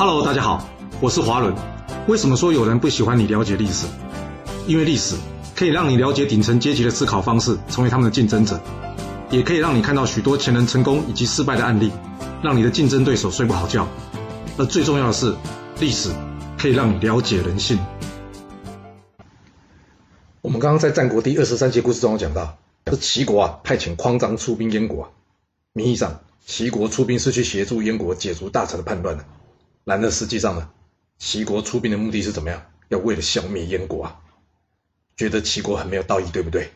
Hello，大家好，我是华伦。为什么说有人不喜欢你了解历史？因为历史可以让你了解顶层阶级的思考方式，成为他们的竞争者，也可以让你看到许多前人成功以及失败的案例，让你的竞争对手睡不好觉。而最重要的是，历史可以让你了解人性。我们刚刚在战国第二十三节故事中讲到，是齐国啊派遣匡章出兵燕国啊，名义上齐国出兵是去协助燕国解除大臣的叛乱的。然而实际上呢，齐国出兵的目的是怎么样？要为了消灭燕国啊！觉得齐国很没有道义，对不对？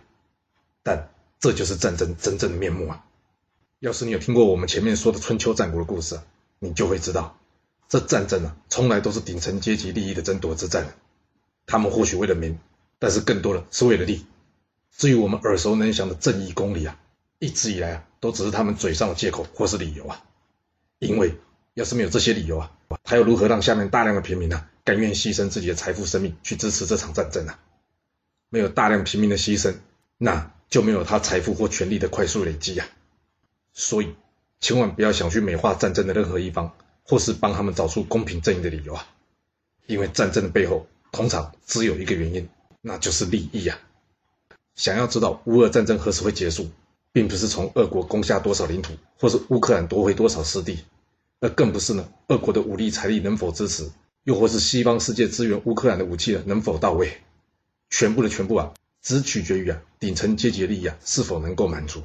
但这就是战争真正的面目啊！要是你有听过我们前面说的春秋战国的故事，你就会知道，这战争啊，从来都是顶层阶级利益的争夺之战。他们或许为了名，但是更多的是为了利。至于我们耳熟能详的正义公理啊，一直以来啊，都只是他们嘴上的借口或是理由啊，因为。要是没有这些理由啊，他又如何让下面大量的平民呢，甘愿牺牲自己的财富、生命去支持这场战争呢？没有大量平民的牺牲，那就没有他财富或权力的快速累积呀。所以，千万不要想去美化战争的任何一方，或是帮他们找出公平正义的理由啊。因为战争的背后，通常只有一个原因，那就是利益啊。想要知道乌俄战争何时会结束，并不是从俄国攻下多少领土，或是乌克兰夺回多少失地。那更不是呢，俄国的武力财力能否支持，又或是西方世界支援乌克兰的武器呢能否到位？全部的全部啊，只取决于啊顶层阶级的利益啊是否能够满足。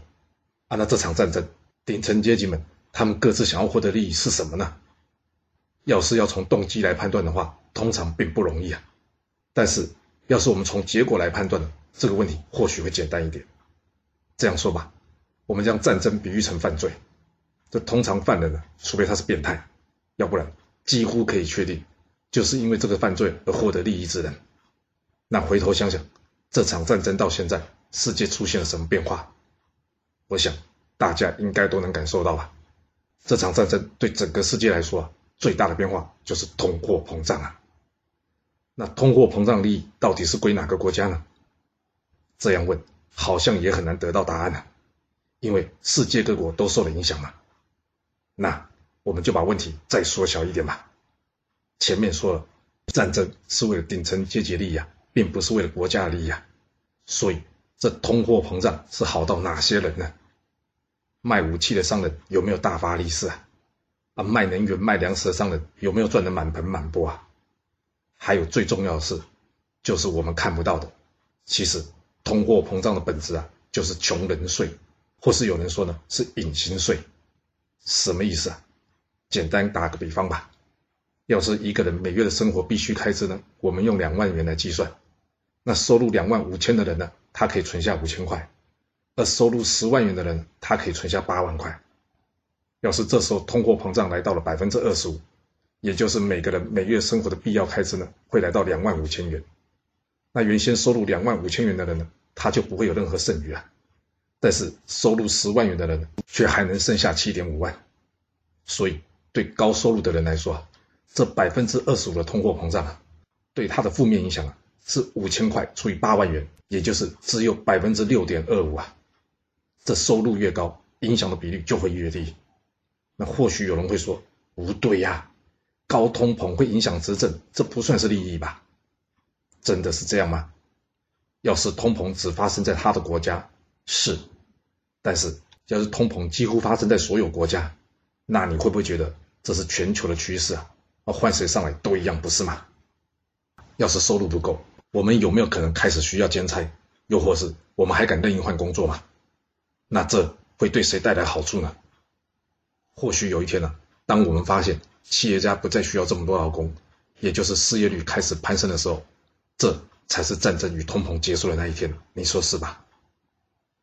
啊，那这场战争，顶层阶级们他们各自想要获得利益是什么呢？要是要从动机来判断的话，通常并不容易啊。但是要是我们从结果来判断，这个问题或许会简单一点。这样说吧，我们将战争比喻成犯罪。这通常犯人呢，除非他是变态，要不然几乎可以确定，就是因为这个犯罪而获得利益之人。那回头想想，这场战争到现在，世界出现了什么变化？我想大家应该都能感受到吧。这场战争对整个世界来说啊，最大的变化就是通货膨胀啊。那通货膨胀利益到底是归哪个国家呢？这样问好像也很难得到答案啊，因为世界各国都受了影响嘛。那我们就把问题再缩小一点吧。前面说了，战争是为了顶层阶级利益啊，并不是为了国家利益啊。所以这通货膨胀是好到哪些人呢？卖武器的商人有没有大发利市啊？啊，卖能源、卖粮食的商人有没有赚得满盆满钵啊？还有最重要的是，就是我们看不到的，其实通货膨胀的本质啊，就是穷人税，或是有人说呢，是隐形税。什么意思啊？简单打个比方吧，要是一个人每月的生活必须开支呢，我们用两万元来计算，那收入两万五千的人呢，他可以存下五千块，而收入十万元的人，他可以存下八万块。要是这时候通货膨胀来到了百分之二十五，也就是每个人每月生活的必要开支呢，会来到两万五千元，那原先收入两万五千元的人呢，他就不会有任何剩余啊。但是收入十万元的人却还能剩下七点五万，所以对高收入的人来说，这百分之二十五的通货膨胀啊，对他的负面影响啊是五千块除以八万元，也就是只有百分之六点二五啊。这收入越高，影响的比率就会越低。那或许有人会说，不对呀，高通膨会影响执政，这不算是利益吧？真的是这样吗？要是通膨只发生在他的国家？是，但是要是通膨几乎发生在所有国家，那你会不会觉得这是全球的趋势啊？啊，换谁上来都一样，不是吗？要是收入不够，我们有没有可能开始需要兼差？又或是我们还敢任意换工作吗？那这会对谁带来好处呢？或许有一天呢，当我们发现企业家不再需要这么多劳工，也就是失业率开始攀升的时候，这才是战争与通膨结束的那一天，你说是吧？